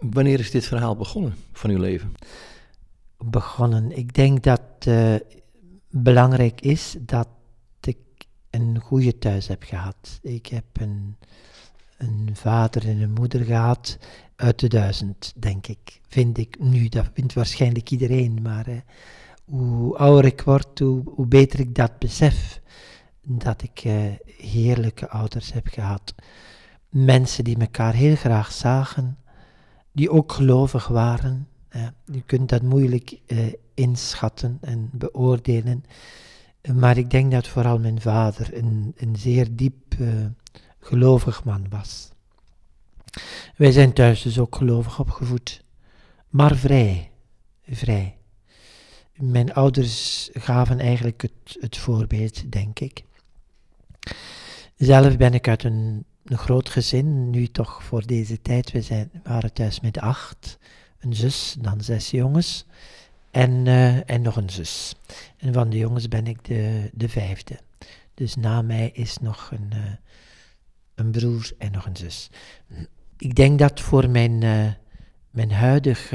Wanneer is dit verhaal begonnen van uw leven? Begonnen. Ik denk dat het belangrijk is dat ik een goede thuis heb gehad. Ik heb een, een vader en een moeder gehad uit de duizend, denk ik. Vind ik nu, dat vindt waarschijnlijk iedereen, maar hoe ouder ik word, hoe, hoe, beter ik dat besef. Dat ik eh, heerlijke ouders heb gehad. Mensen die elkaar heel graag zagen, die ook gelovig waren. Eh, je kunt dat moeilijk eh, inschatten en beoordelen. Maar ik denk dat vooral mijn vader een, een zeer diep uh, gelovig man was. Wij zijn thuis dus ook gelovig opgevoed, maar vrij, vrij. Mijn ouders gaven eigenlijk het, het voorbeeld, denk ik. Zelf ben ik uit een, een, groot gezin, nu toch voor deze tijd. We zijn, waren thuis met acht, een zus, dan zes jongens en, uh, en nog een zus. En van de jongens ben ik de, de vijfde. Dus na mij is nog een, uh, een broer en nog een zus. Ik denk dat voor mijn, uh, mijn huidig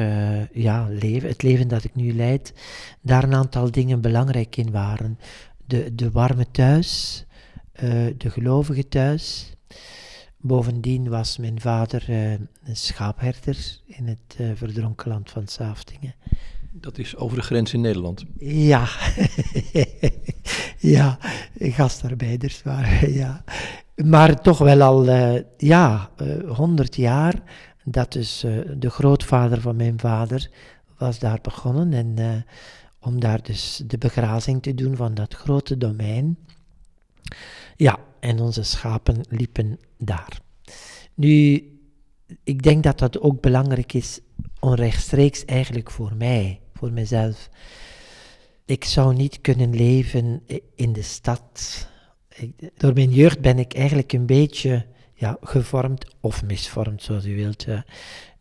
ja, leven, het leven dat ik nu leid, daar een aantal dingen belangrijk in waren. De, de warme thuis, de gelovige thuis. Bovendien was mijn vader een schaapherder in het verdronken land van Saaftingen. Dat is over de grens in Nederland. Ja, ja, gastarbeiders waren, ja. Maar toch wel al, uh, ja, honderd uh, jaar. Dat uh, de grootvader van mijn vader was daar begonnen. En om daar dus de begrazing te doen van dat grote domein. Ja, en onze schapen liepen daar. Nu, ik denk dat dat ook belangrijk is, onrechtstreeks eigenlijk voor mij voor mezelf. Ik zou niet kunnen leven in de stad. Door mijn jeugd ben ik eigenlijk een beetje ja, gevormd, of misvormd, zoals u wilt, uh,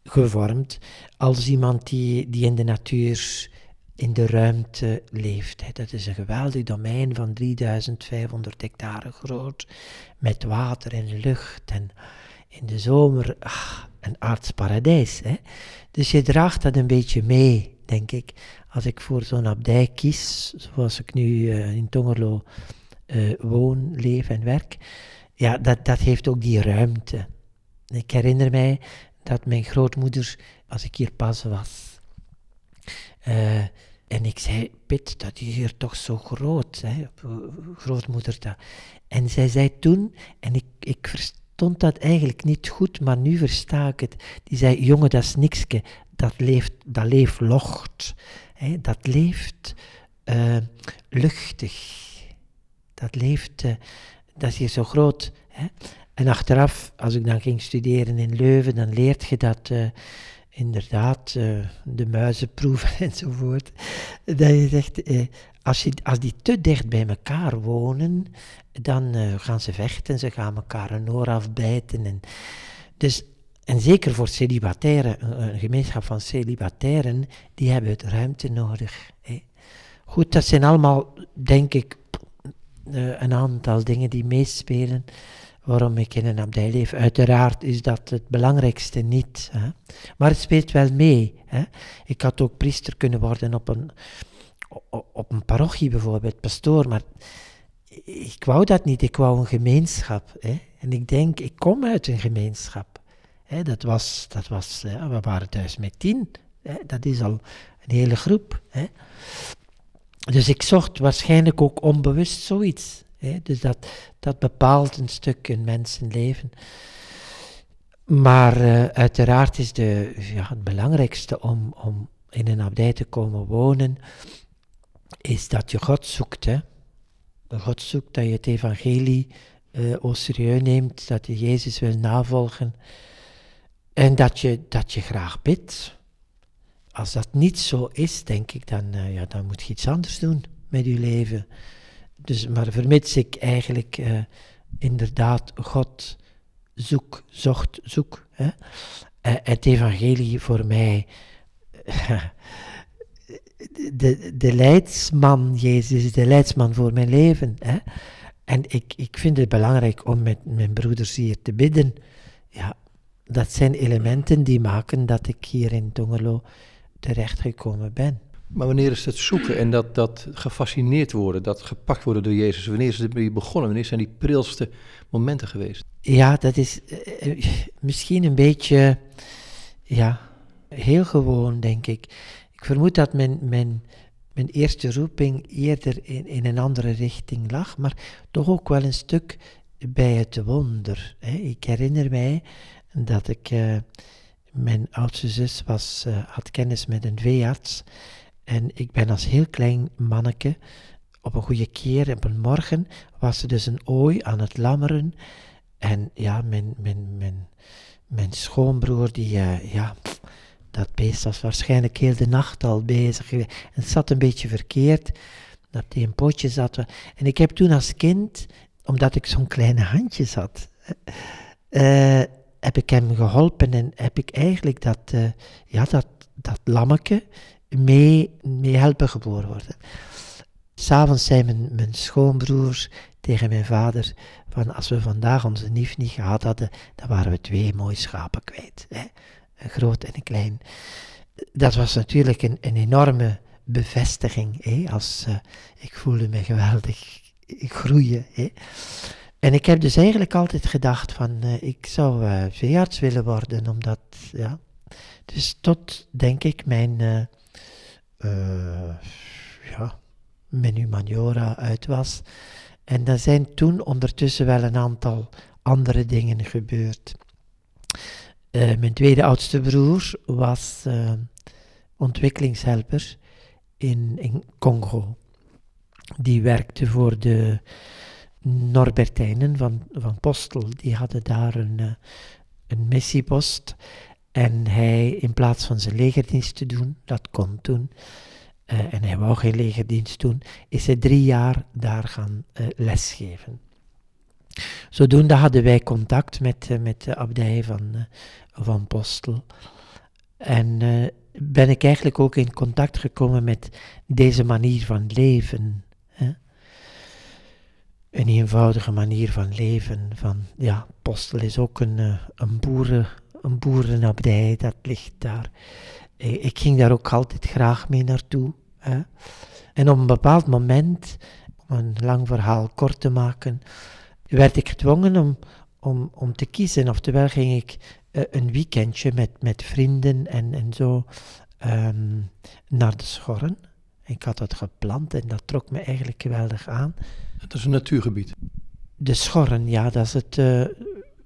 gevormd, als iemand die, die in de natuur, in de ruimte leeft. Dat is een geweldig domein van 3500 hectare groot, met water en lucht en in de zomer ach, een aardsparadijs. Hè? Dus je draagt dat een beetje mee denk ik. Als ik voor zo'n abdij kies, zoals ik nu uh, in Tongerlo uh, woon, leef en werk, ja, dat, dat heeft ook die ruimte. Ik herinner mij dat mijn grootmoeder, als ik hier pas was, uh, en ik zei, Pit, dat is hier toch zo groot, hè, grootmoeder. Dat. En zij zei toen, en ik, ik verstond dat eigenlijk niet goed, maar nu versta ik het. Die zei, jongen, dat is nikske, dat leeft, dat leeft locht. Hè, dat leeft uh, luchtig. Dat leeft, dat is hier zo groot. Hè. En achteraf, als ik dan ging studeren in Leuven, dan leert je dat inderdaad, de muizenproeven enzovoort. Dat je zegt, als, je, als die te dicht bij elkaar wonen, dan gaan ze vechten, ze gaan elkaar een oor afbijten. En, dus en zeker voor celibataire, een, gemeenschap van celibatairen, die hebben het ruimte nodig. Hè. Goed, dat zijn allemaal, denk ik, eh, een aantal dingen die meespelen waarom ik in een abdij leef. Uiteraard is dat het belangrijkste niet. Hè. Maar het speelt wel mee. Hè. Ik had ook priester kunnen worden op een, op een parochie bijvoorbeeld, pastoor, maar ik wou dat niet. Ik wou een gemeenschap. Hè. En ik denk, ik kom uit een gemeenschap dat was, dat was we waren thuis met tien. dat is al een hele groep. Dus ik zocht waarschijnlijk ook onbewust zoiets. Dus dat, dat bepaalt een stuk een mensenleven. Maar uh, uiteraard is de, ja, het belangrijkste om, om in een abdij te komen wonen, is dat je God zoekt. Hè? God zoekt dat je het evangelie uh, serieus neemt, dat je Jezus wil navolgen. En dat je, dat je graag bidt. Als dat niet zo is, denk ik, dan, uh, ja, dan moet je iets anders doen met je leven. Dus, maar vermits ik eigenlijk uh, inderdaad God zoek, zocht, zoek. Hè? Uh, het evangelie voor mij, de, de leidsman, Jezus is de leidsman voor mijn leven. Hè? En ik, ik vind het belangrijk om met mijn broeders hier te bidden. Ja, dat zijn elementen die maken dat ik hier in Tongelo terechtgekomen ben. Maar wanneer is het zoeken en dat, dat gefascineerd worden, dat gepakt worden door Jezus, wanneer is het begonnen? Wanneer zijn die prilste momenten geweest? Ja, dat is uh, misschien een beetje, ja, heel gewoon, denk ik. Ik vermoed dat mijn, mijn, mijn eerste roeping eerder in, in een andere richting lag, maar toch ook wel een stuk bij het wonder. Hè. Ik herinner mij dat ik, uh, mijn oudste zus was, had kennis met een veearts en ik ben als heel klein manneke op een goede keer op een morgen was er dus een ooi aan het lammeren en ja, mijn, mijn, mijn, mijn schoonbroer die, uh, ja, dat beest was waarschijnlijk heel de nacht al bezig. En het zat een beetje verkeerd, dat hij een potje zat. En ik heb toen als kind, omdat ik zo'n kleine handjes had, uh, heb ik hem geholpen en heb ik eigenlijk dat, uh, ja, dat, dat lammeke mee, helpen geboren worden. S'avonds zei mijn, mijn schoonbroer tegen mijn vader van als we vandaag onze nief niet gehad hadden, dan waren we twee mooie schapen kwijt. Hè? Een groot en een klein. Dat was natuurlijk een, een enorme bevestiging. Hè? Als, uh, ik voelde me geweldig groeien. Hè? En ik heb dus eigenlijk altijd gedacht van, uh, ik zou uh, veearts willen worden, omdat, ja. Dus tot, denk ik, mijn, ja, mijn humaniora uit was. En er zijn toen ondertussen wel een aantal andere dingen gebeurd. Uh, mijn tweede oudste broer was uh, ontwikkelingshelper in, in Congo. Die werkte voor de Norbertijnen van, van Postel. Die hadden daar een, een missiepost. En hij, in plaats van zijn legerdienst te doen, dat kon toen, uh, en hij wou geen legerdienst doen, is hij drie jaar daar gaan uh, lesgeven. Zodoende hadden wij contact met, uh, met de abdij van, van Postel. En ben ik eigenlijk ook in contact gekomen met deze manier van leven. Hè? Een eenvoudige manier van leven. Van, ja, Postel is ook een, een, boeren, een boerenabdij, dat ligt daar ik ging daar ook altijd graag mee naartoe. Hè. En op een bepaald moment, om een lang verhaal kort te maken, werd ik gedwongen om, om, om te kiezen. Oftewel ging ik uh, een weekendje met, met vrienden en, en zo um, naar de Schorren. Ik had dat gepland en dat trok me eigenlijk geweldig aan. Het is een natuurgebied. De Schorren, ja, dat is het, uh,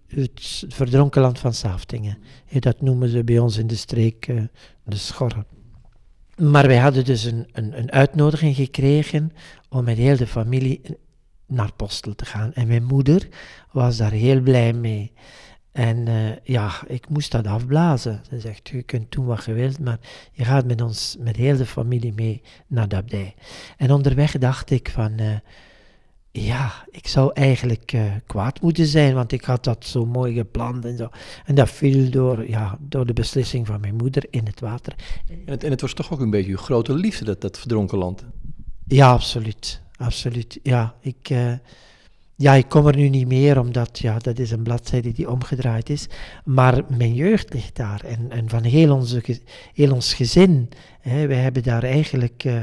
het verdronken land van Saftingen. Dat noemen ze bij ons in de streek uh, de Schorren. Maar wij hadden dus een, een, een, uitnodiging gekregen om met heel de familie naar Postel te gaan. En mijn moeder was daar heel blij mee. En uh, ja, ik moest dat afblazen. Ze zegt, je kunt doen wat je wilt, maar je gaat met ons, met heel de familie mee naar de abdij. En onderweg dacht ik van, ja, ik zou eigenlijk uh, kwaad moeten zijn, want ik had dat zo mooi gepland en zo. En dat viel door, ja, door de beslissing van mijn moeder in het water. En het, en het was toch ook een beetje uw grote liefde, dat, dat verdronken land? Ja, absoluut. Absoluut, ja. Ik, uh, ja, ik kom er nu niet meer, omdat ja, dat is een bladzijde die omgedraaid is. Maar mijn jeugd ligt daar en, en van heel, onze, heel ons gezin. Hè, wij hebben daar eigenlijk... Uh,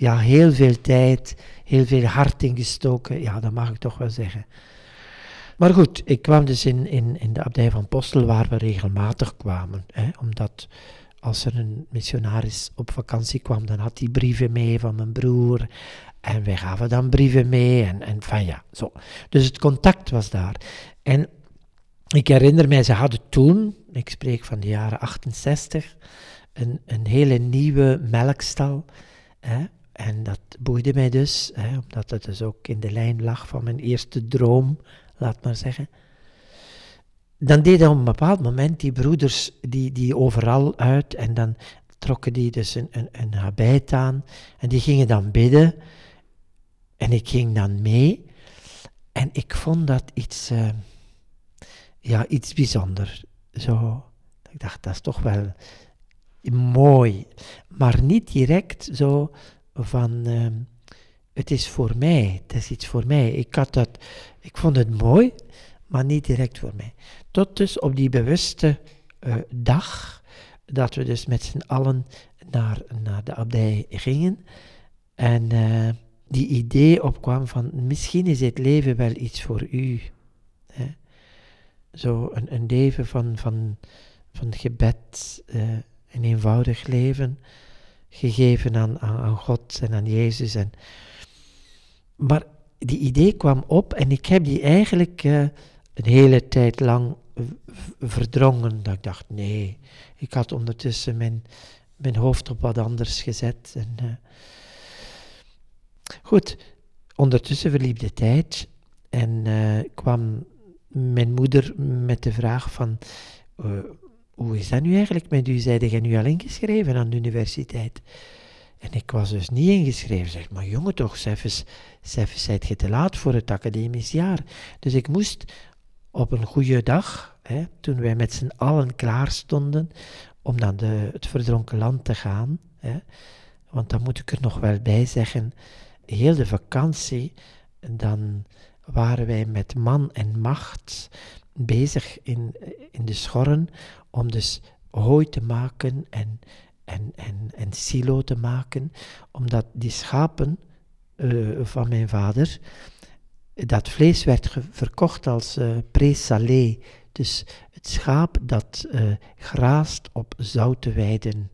ja, heel veel tijd, heel veel hart ingestoken. Ja, dat mag ik toch wel zeggen. Maar goed, ik kwam dus in, in, in de abdij van Postel waar we regelmatig kwamen. Hè, omdat als er een missionaris op vakantie kwam, dan had hij brieven mee van mijn broer. En wij gaven dan brieven mee. En, en van ja, zo. Dus het contact was daar. En ik herinner mij, ze hadden toen, ik spreek van de jaren 68, een, een hele nieuwe melkstal. Hè, en dat boeide mij dus, hè, omdat het dus ook in de lijn lag van mijn eerste droom, laat maar zeggen. Dan deden op een bepaald moment die broeders die, die overal uit en dan trokken die dus een, een, een habit aan en die gingen dan bidden en ik ging dan mee en ik vond dat iets, uh, ja, iets bijzonder. Zo, ik dacht, dat is toch wel mooi, maar niet direct zo van uh, het is voor mij, het is iets voor mij. Ik, had dat, ik vond het mooi, maar niet direct voor mij. Tot dus op die bewuste eh, dag, dat we dus met z'n allen naar, naar de abdij gingen. En uh, die idee opkwam van, misschien is het leven wel iets voor u. Hè? Zo een, een leven van, van, van gebed, uh, een eenvoudig leven, gegeven aan, aan, God en aan Jezus. En, maar die idee kwam op en ik heb die eigenlijk uh, een hele tijd lang verdrongen. Dat ik dacht, nee, ik had ondertussen mijn, mijn hoofd op wat anders gezet. En, uh, goed, ondertussen verliep de tijd en uh, kwam mijn moeder met de vraag van, hoe is dat nu eigenlijk met u? Zijde jij nu al ingeschreven aan de universiteit? En ik was dus niet ingeschreven. Zeg, maar jongen toch, zelfs, zelfs zijt je te laat voor het academisch jaar. Dus ik moest op een goede dag, hè, toen wij met z'n allen klaar stonden om naar de, het verdronken land te gaan, hè, want dan moet ik er nog wel bij zeggen, heel de vakantie, dan waren wij met man en macht bezig in, in de schorren om dus hooi te maken en, en, en, en silo te maken, omdat die schapen uh, van mijn vader, dat vlees werd verkocht als uh, pré-salé, dus het schaap dat uh, graast op zoute weiden.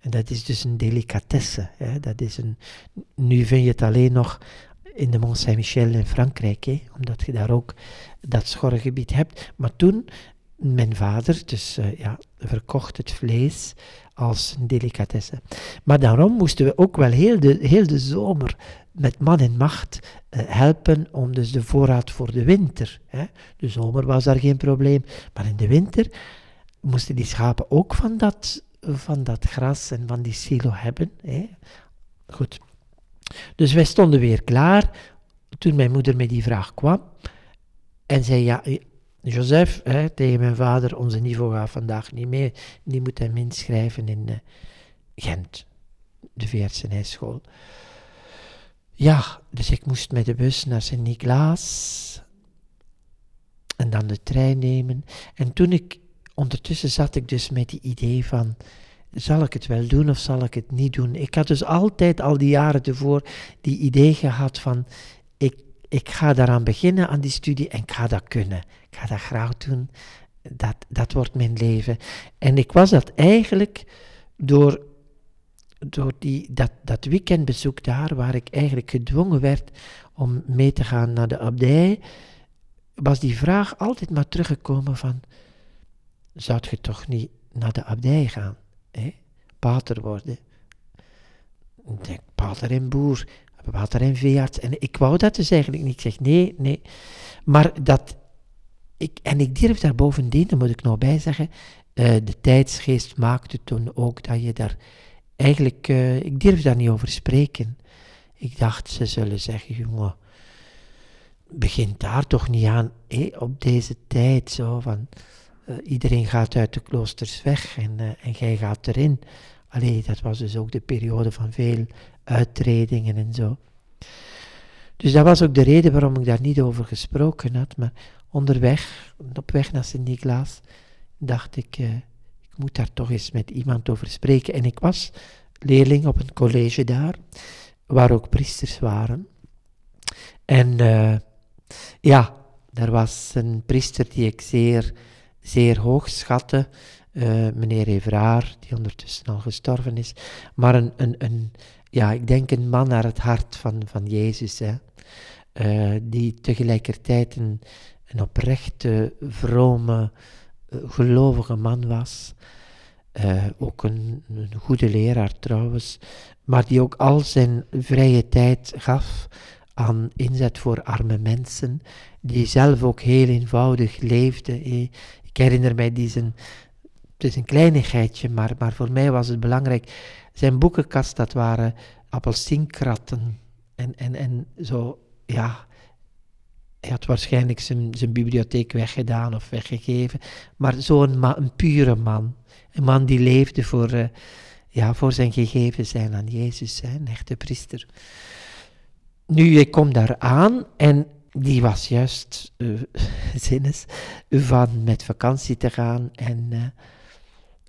En dat is dus een delicatesse. Hè? Dat is een, nu vind je het alleen nog in de Mont Saint-Michel in Frankrijk, hè? omdat je daar ook dat schorregebied hebt. Maar toen, mijn vader, dus uh, ja, verkocht het vlees als een delicatesse. Maar daarom moesten we ook wel heel de, heel de zomer met man en macht uh, helpen om dus de voorraad voor de winter. Hè. De zomer was daar geen probleem, maar in de winter moesten die schapen ook van dat, van dat gras en van die silo hebben. Hè. Goed. Dus wij stonden weer klaar toen mijn moeder met die vraag kwam en zei: Ja, Joseph, tegen mijn vader, onze niveau gaat vandaag niet mee. Die moet hem inschrijven in uh, Gent, de VRCNI-school. Ja, dus ik moest met de bus naar Sint-Niklaas en dan de trein nemen. En toen ik, ondertussen zat ik dus met die idee van, zal ik het wel doen of zal ik het niet doen? Ik had dus altijd al die jaren ervoor die idee gehad van, ik ga daaraan beginnen aan die studie en ik ga dat kunnen. Ik ga dat graag doen. Dat, dat wordt mijn leven. En ik was dat eigenlijk door, door die, dat, dat weekendbezoek daar, waar ik eigenlijk gedwongen werd om mee te gaan naar de abdij, was die vraag altijd maar teruggekomen van, zou je toch niet naar de abdij gaan? Hè? Pater worden. Ik denk, pater en boer, water en veearts. En ik wou dat dus eigenlijk niet. Ik zeg nee, nee. Maar dat, ik, en ik durf daar bovendien, daar moet ik nog bij zeggen, uh, de tijdsgeest maakte toen ook dat je daar eigenlijk, uh, ik durf daar niet over spreken. Ik dacht, ze zullen zeggen, jongen, begint daar toch niet aan, op deze tijd, zo van, uh, iedereen gaat uit de kloosters weg en, en jij gaat erin. Allee, dat was dus ook de periode van veel uittredingen en zo. Dus dat was ook de reden waarom ik daar niet over gesproken had. Maar onderweg, op weg naar Sint-Niklaas, dacht ik, uh, ik moet daar toch eens met iemand over spreken. En ik was leerling op een college daar, waar ook priesters waren. En uh, ja, er was een priester die ik zeer, zeer hoog schatte, uh, meneer Evraar, die ondertussen al gestorven is, maar een, een, een, ja, ik denk een man naar het hart van, van Jezus, hè. Uh, die tegelijkertijd een, een oprechte, vrome, uh, gelovige man was. Uh, ook een, een, goede leraar trouwens, maar die ook al zijn vrije tijd gaf aan inzet voor arme mensen, die zelf ook heel eenvoudig leefde. Eh. Ik herinner mij die zijn, het is een kleinigheidje, maar, maar voor mij was het belangrijk. Zijn boekenkast, dat waren appelsienkratten en, en, en zo, ja. Hij had waarschijnlijk zijn, zijn bibliotheek weggedaan of weggegeven, maar zo'n een pure man. Een man die leefde voor, uh, ja, voor zijn gegeven zijn aan Jezus, hè, een echte priester. Nu, ik kom daar aan en die was juist uh, zinnes van met vakantie te gaan. En uh,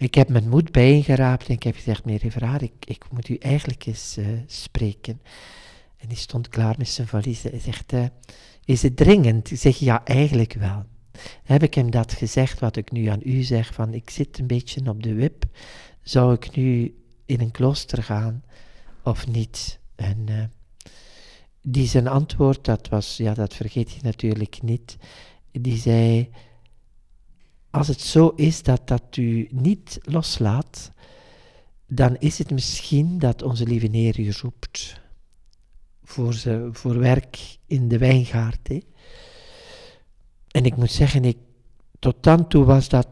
ik heb mijn moed bijeengeraapt en ik heb gezegd, meneer Evraar, ik, ik moet u eigenlijk eens uh, spreken. En die stond klaar met zijn valies. Hij zegt, is het dringend? Ik zeg, ja, eigenlijk wel. Heb ik hem dat gezegd, wat ik nu aan u zeg, van ik zit een beetje op de wip. Zou ik nu in een klooster gaan of niet? En die zijn antwoord, dat was, ja, dat vergeet je natuurlijk niet. Die zei: Als het zo is dat dat u niet loslaat, dan is het misschien dat onze lieve Heer u roept voor, ze, voor werk in de wijngaard. Hè. En ik moet zeggen, ik, tot dan toe was dat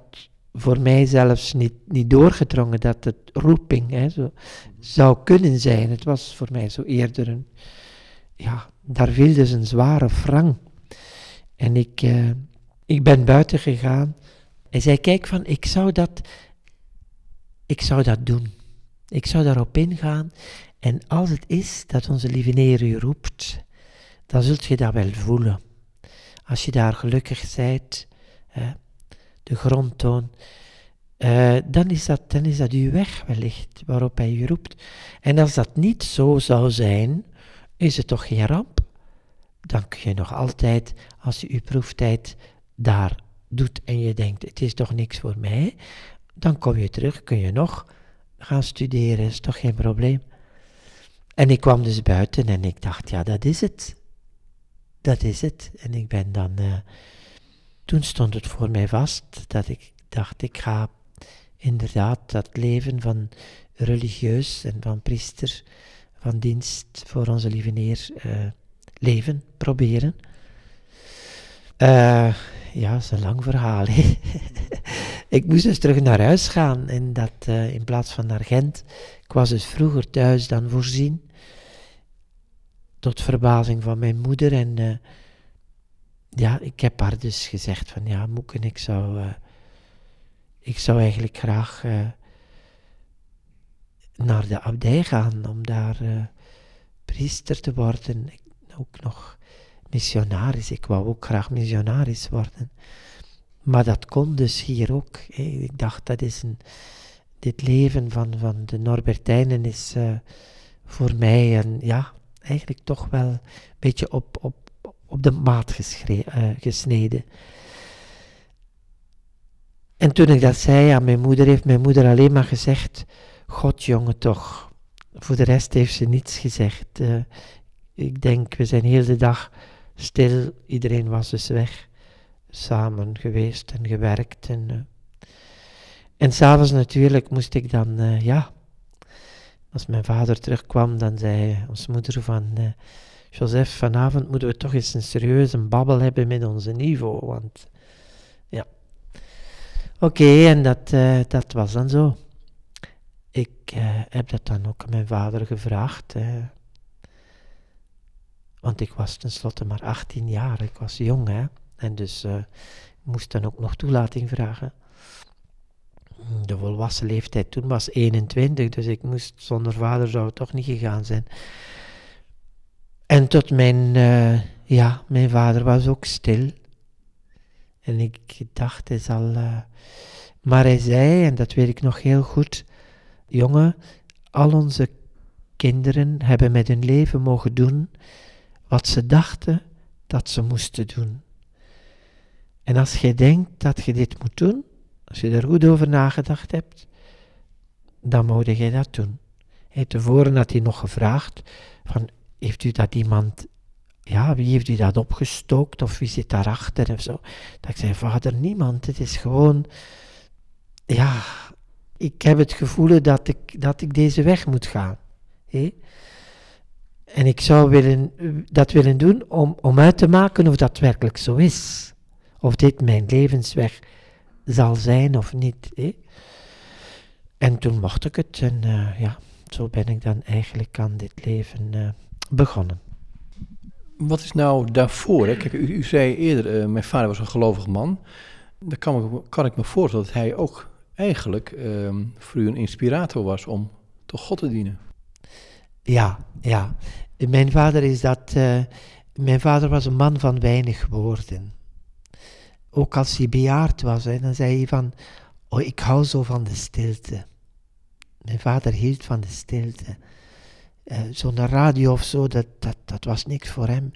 voor mij zelfs niet, niet doorgedrongen dat het roeping hè, zo, zou kunnen zijn. Het was voor mij zo eerder een ja, daar viel dus een zware wrang. En ik, uh, ik ben buiten gegaan. Hij zei, kijk van, ik zou dat, ik zou dat doen. Ik zou daarop ingaan. En als het is dat onze lieve Heer u roept, dan zult je dat wel voelen. Als je daar gelukkig zijt, hè, de grondtoon, uh, dan, is dat, dan is dat uw weg wellicht waarop hij u roept. En als dat niet zo zou zijn, is het toch geen ramp? Dan kun je nog altijd, als je je proeftijd daar doet en je denkt, het is toch niks voor mij, dan kom je terug, kun je nog gaan studeren, is toch geen probleem. En ik kwam dus buiten en ik dacht, ja, dat is het. Dat is het. En ik ben dan, uh, toen stond het voor mij vast dat ik dacht, ik ga inderdaad dat leven van religieus en van priester van dienst voor onze lieve Heer uh, leven, proberen. Uh, ja, dat is een lang verhaal. ik moest dus terug naar huis gaan en dat uh, in plaats van naar Gent. Ik was dus vroeger thuis dan voorzien. Tot verbazing van mijn moeder. En ja, ik heb haar dus gezegd van ja, Moeken, ik zou, ik zou eigenlijk graag naar de abdij gaan om daar priester te worden. Ik, ook nog missionaris. Ik wou ook graag missionaris worden. Maar dat kon dus hier ook. Ik dacht, dat is een, dit leven van, van de Norbertijnen is uh, voor mij een, ja, eigenlijk toch wel een beetje op, op, op de maat uh, gesneden. En toen ik dat zei aan mijn moeder, heeft mijn moeder alleen maar gezegd: God, jongen, toch. Voor de rest heeft ze niets gezegd. Uh, ik denk, we zijn heel de dag stil. Iedereen was dus weg. Samen geweest en gewerkt. En, uh, en s'avonds natuurlijk moest ik dan, uh, ja. Als mijn vader terugkwam, dan zei onze moeder van... Joseph, vanavond moeten we toch eens een serieuze babbel hebben met onze niveau. Want, ja. Oké, en dat, dat was dan zo. Ik uh, heb dat dan ook aan mijn vader gevraagd. Uh, want ik was tenslotte maar 18 jaar, ik was jong hè. En dus uh, moest dan ook nog toelating vragen. De volwassen leeftijd toen was 21, dus ik moest zonder vader zou het toch niet gegaan zijn. En tot mijn, ja, mijn vader was ook stil. En ik dacht, hij zal. maar hij zei, en dat weet ik nog heel goed jongen, al onze kinderen hebben met hun leven mogen doen wat ze dachten dat ze moesten doen. En als je denkt dat je dit moet doen, als je er goed over nagedacht hebt, dan moet je dat doen. Hey, tevoren had hij nog gevraagd van, heeft u dat iemand, ja, wie heeft u dat opgestookt of wie zit daarachter of zo. Dat ik zei, vader, niemand, het is gewoon, ja, ik heb het gevoel dat ik, dat ik deze weg moet gaan. En ik zou willen, dat willen doen om, om uit te maken of dat werkelijk zo is. Of dit mijn levensweg zal zijn of niet. En toen mocht ik het en uh, ja, zo ben ik dan eigenlijk aan dit leven uh, begonnen. Wat is nou daarvoor? Hè? Kijk, u, u zei eerder, uh, mijn vader was een gelovig man. Dan kan, kan ik me voorstellen dat hij ook eigenlijk um, voor u een inspirator was om toch God te dienen. Ja, ja. Mijn vader is dat uh, mijn vader was een man van weinig woorden. Ook als hij bejaard was, hè, dan zei hij van, oh, ik hou zo van de stilte. Mijn vader hield van de stilte. Uh, Zo'n radio of zo, dat, dat, dat was niks voor hem.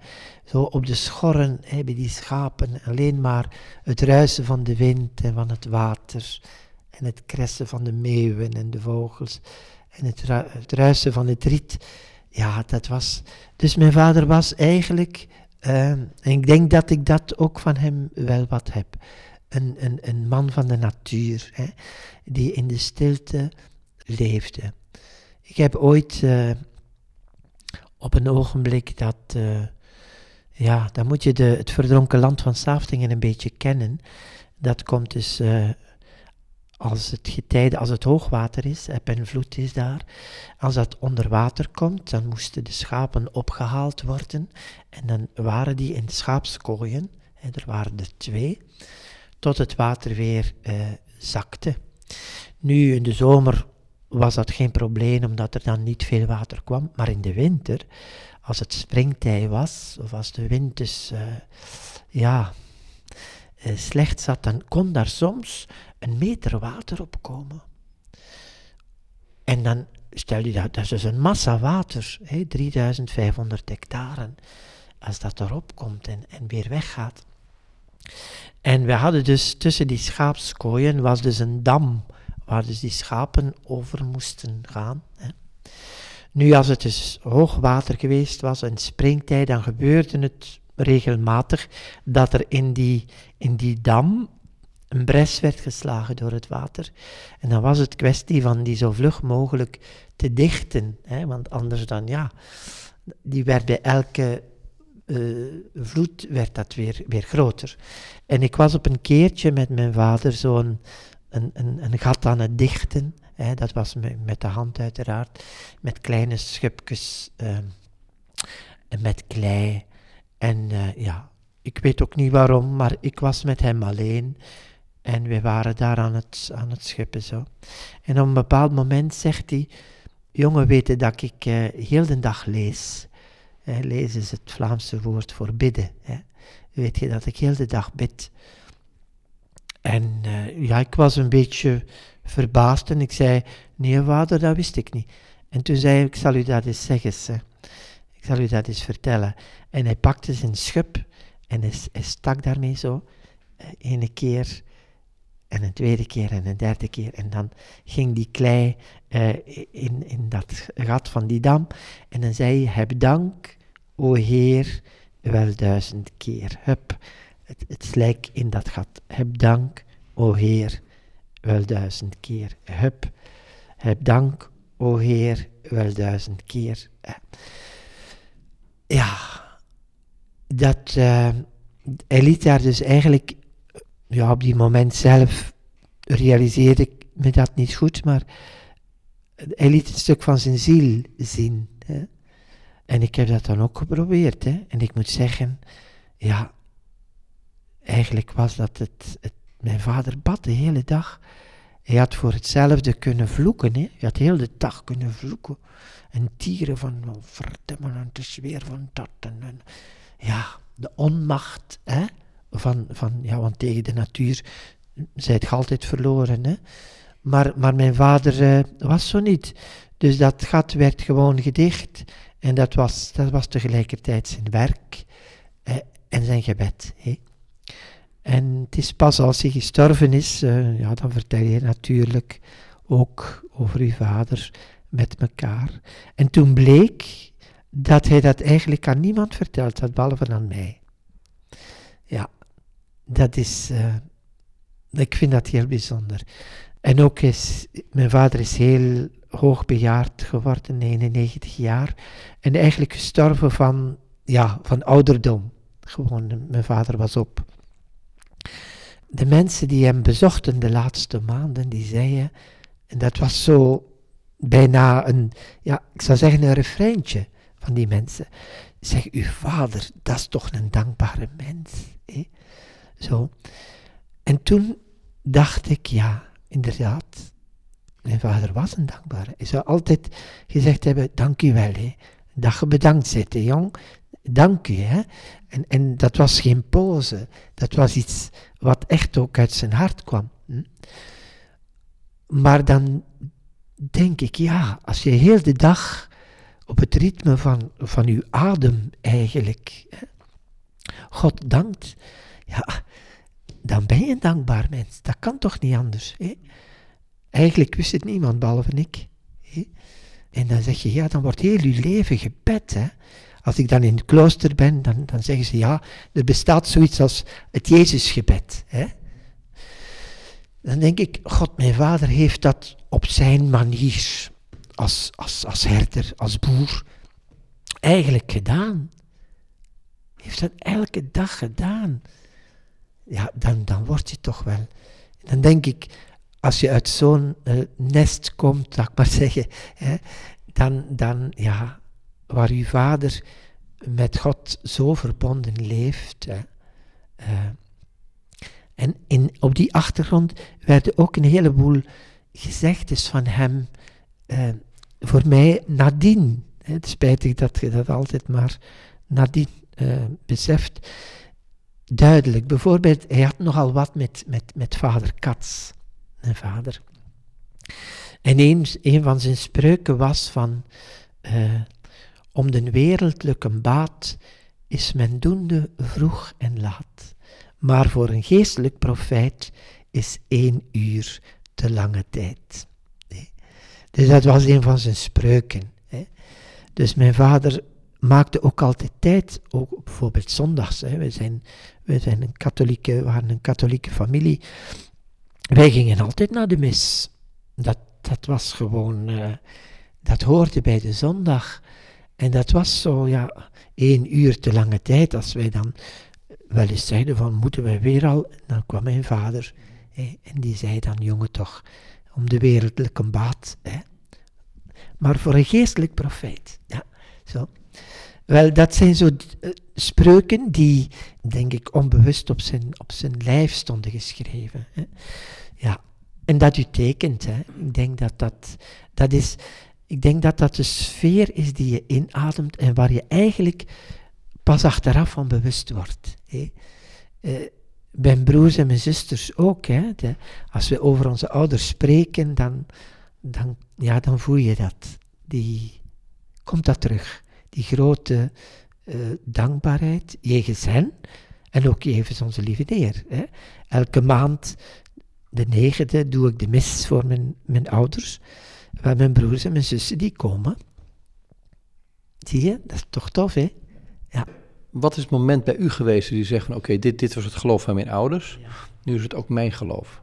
Zo op de schorren hebben die schapen alleen maar het ruisen van de wind en van het water. En het kressen van de meeuwen en de vogels. En het, ruisen van het riet. Ja, dat was. Dus mijn vader was eigenlijk. Uh, en ik denk dat ik dat ook van hem wel wat heb. Een, een, een man van de natuur, hè, die in de stilte leefde. Ik heb ooit uh, op een ogenblik dat, uh, ja, dan moet je de, het verdronken land van Saftingen een beetje kennen. Dat komt dus uh, als het getijde, als het hoogwater is, en vloed is daar. Als dat onder water komt, dan moesten de schapen opgehaald worden. En dan waren die in schaapskooien, en er waren er twee, tot het water weer zakte. Nu in de zomer was dat geen probleem omdat er dan niet veel water kwam. Maar in de winter, als het springtij was, of als de wind dus uh, ja, slecht zat, dan kon daar soms een meter water opkomen. En dan stel je dat, dat is dus een massa water, hè, 3500 hectare, als dat erop komt en, en weer weggaat. En we hadden dus tussen die schaapskooien was dus een dam waar dus die schapen over moesten gaan. Hè. Nu, als het dus hoogwater geweest was en springtijd, dan gebeurde het regelmatig dat er in die, in die dam een bres werd geslagen door het water. En dan was het kwestie van die zo vlug mogelijk te dichten, hè, want anders dan, ja, die werd bij elke uh, vloed werd dat weer, weer groter. En ik was op een keertje met mijn vader zo'n een, een, een gat aan het dichten. Hè, dat was met, de hand uiteraard, met kleine schupjes uh, met klei. En uh, ja, ik weet ook niet waarom, maar ik was met hem alleen. En we waren daar aan het, aan het schippen zo. En op een bepaald moment zegt hij, jongen weten dat ik uh, heel de dag lees. lezen is het Vlaamse woord voor bidden. Hè. Weet je dat ik heel de dag bid. En uh, ja, ik was een beetje verbaasd en ik zei, nee vader, dat wist ik niet. En toen zei hij, ik zal u dat eens zeggen, hè. Ik zal u dat eens vertellen. En hij pakte zijn schub en hij, stak daarmee zo, uh, ene keer en een tweede keer en een derde keer. En dan ging die klei uh, in, in dat gat van die dam. En dan zei hij, heb dank, o Heer, wel duizend keer. Hup het, het slijk in dat gat. Heb dank, o Heer, wel duizend keer. Hup, heb dank, o Heer, wel duizend keer. Ja, dat, uh, hij liet daar dus eigenlijk, ja, op die moment zelf realiseerde ik me dat niet goed, maar hij liet een stuk van zijn ziel zien. Hè. En ik heb dat dan ook geprobeerd. Hè. En ik moet zeggen, ja, Eigenlijk was dat het, Mijn vader bad de hele dag. Hij had voor hetzelfde kunnen vloeken. Hè? Hij had heel de dag kunnen vloeken. En tieren van oh, verdammen en te zweer van dat. En, ja, de onmacht hè? Van, van, ja, want tegen de natuur zijt je altijd verloren. Hè? Maar, maar mijn vader uh, was zo niet. Dus dat gat werd gewoon gedicht. En dat was, dat was tegelijkertijd zijn werk eh, en zijn gebed. Hè? En het is pas als hij gestorven is, uh, ja, dan vertel je natuurlijk ook over uw vader met elkaar. En toen bleek dat hij dat eigenlijk aan niemand verteld had, behalve aan mij. Ja, dat is, uh, ik vind dat heel bijzonder. En ook is, mijn vader is heel hoogbejaard geworden, 99 jaar. En eigenlijk gestorven van, ja, van ouderdom. Gewoon, mijn vader was op de mensen die hem bezochten de laatste maanden, die zeiden, en dat was zo bijna een, ja, ik zou zeggen een refreintje van die mensen. Zeg, uw vader, dat is toch een dankbare mens. Zo. En toen dacht ik, ja, inderdaad, mijn vader was een dankbare. Hij zou altijd gezegd hebben, dank u wel, hè. dat je bedankt zit, jong. Dank u. Hè? En, en dat was geen pose, dat was iets wat echt ook uit zijn hart kwam. Hm? Maar dan denk ik, ja, als je heel de dag op het ritme van, van uw adem eigenlijk hè, God dankt, ja, dan ben je een dankbaar mens. Dat kan toch niet anders? Hè? Eigenlijk wist het niemand behalve ik. Hè? En dan zeg je, ja, dan wordt heel je leven gebed. Hè? Als ik dan in het klooster ben, dan, dan zeggen ze, ja, er bestaat zoiets als het Jezusgebed. Hè? Dan denk ik, God, mijn vader heeft dat op zijn manier, als, als, als herder, als boer, eigenlijk gedaan. Heeft dat elke dag gedaan. Ja, dan, dan word je toch wel. Dan denk ik, als je uit zo'n uh, nest komt, laat ik maar zeggen, hè, dan, dan, ja, waar uw vader met God zo verbonden leeft. Hè, uh, en in, op die achtergrond werden ook een heleboel gezegdes van hem uh, voor mij nadien. Het spijtig dat je dat altijd maar nadien uh, beseft. Duidelijk. Bijvoorbeeld, hij had nogal wat met, met, met vader Katz, een vader. En een, een van zijn spreuken was van, om de wereldlijke baat is men doende vroeg en laat. Maar voor een geestelijk profijt is één uur te lange tijd. Dus dat was een van zijn spreuken. Hè. Dus mijn vader maakte ook altijd tijd, ook bijvoorbeeld zondags. Hè. We, zijn, we zijn een katholieke, waren een katholieke familie. Wij gingen altijd naar de mis. Dat, dat was gewoon, uh, dat hoorde bij de zondag. En dat was zo, ja, één uur te lange tijd. Als wij dan wel eens zeiden van, moeten wij weer al? Dan kwam mijn vader en die zei dan, jongen toch, om de wereldlijke baat. Hè. Maar voor een geestelijk profijt. Ja, zo. Wel, dat zijn zo uh, spreuken die, denk ik, onbewust op zijn, op zijn lijf stonden geschreven. Hè. Ja, en dat u tekent. Hè. Ik denk dat dat, dat is, ik denk dat dat de sfeer is die je inademt en waar je eigenlijk pas achteraf van bewust wordt. Hè. Uh, mijn broers en mijn zusters ook. Hè. Als we over onze ouders spreken, dan, dan, ja, dan voel je dat. Die, komt dat terug. Die grote uh, dankbaarheid jegens hen en ook jegens onze lieve Heer. Hè. Elke maand, de negende, doe ik de mis voor mijn, mijn ouders. Waar mijn broers en mijn zussen die komen. Zie je, dat is toch tof, hè? Ja. Wat is het moment bij u geweest die zegt van oké, dit, dit was het geloof van mijn ouders, ja. nu is het ook mijn geloof?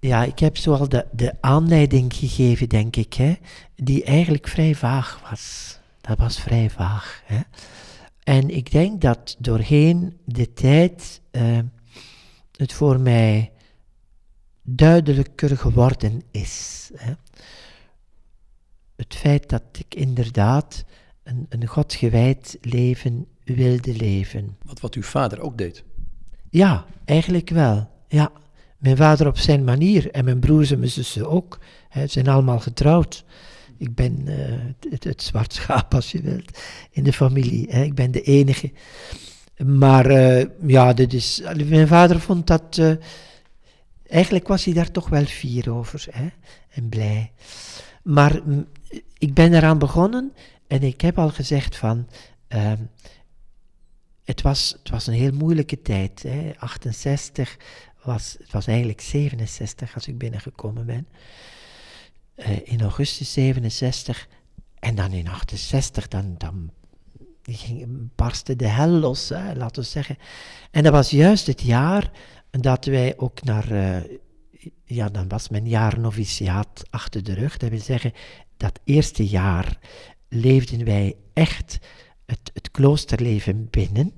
Ja, ik heb zoal de, de aanleiding gegeven, denk ik, hè, die eigenlijk vrij vaag was. Dat was vrij vaag. Hè. En ik denk dat doorheen de tijd uh, het voor mij duidelijker geworden is. Hè. Het feit dat ik inderdaad een, een godgewijd leven wilde leven. Wat, wat uw vader ook deed? Ja, eigenlijk wel. Ja. Mijn vader op zijn manier en mijn broers en mijn zussen ook. Ze zijn allemaal getrouwd. Ik ben uh, het, het, zwart schaap, als je wilt, in de familie. Hè. Ik ben de enige. Maar uh, ja, dit is, mijn vader vond dat. Uh, eigenlijk was hij daar toch wel fier over hè, en blij. Maar mm, ik ben eraan begonnen en ik heb al gezegd van. Uh, het, was, het was een heel moeilijke tijd. Hè. 68 was, het was eigenlijk 67 als ik binnengekomen ben. Uh, in augustus 67. En dan in 68, dan, dan ging, barstte de hel los, laten we zeggen. En dat was juist het jaar dat wij ook naar, uh, ja, dan was mijn jaar noviciaat achter de rug. Dat wil zeggen, dat eerste jaar leefden wij echt het, het kloosterleven binnen.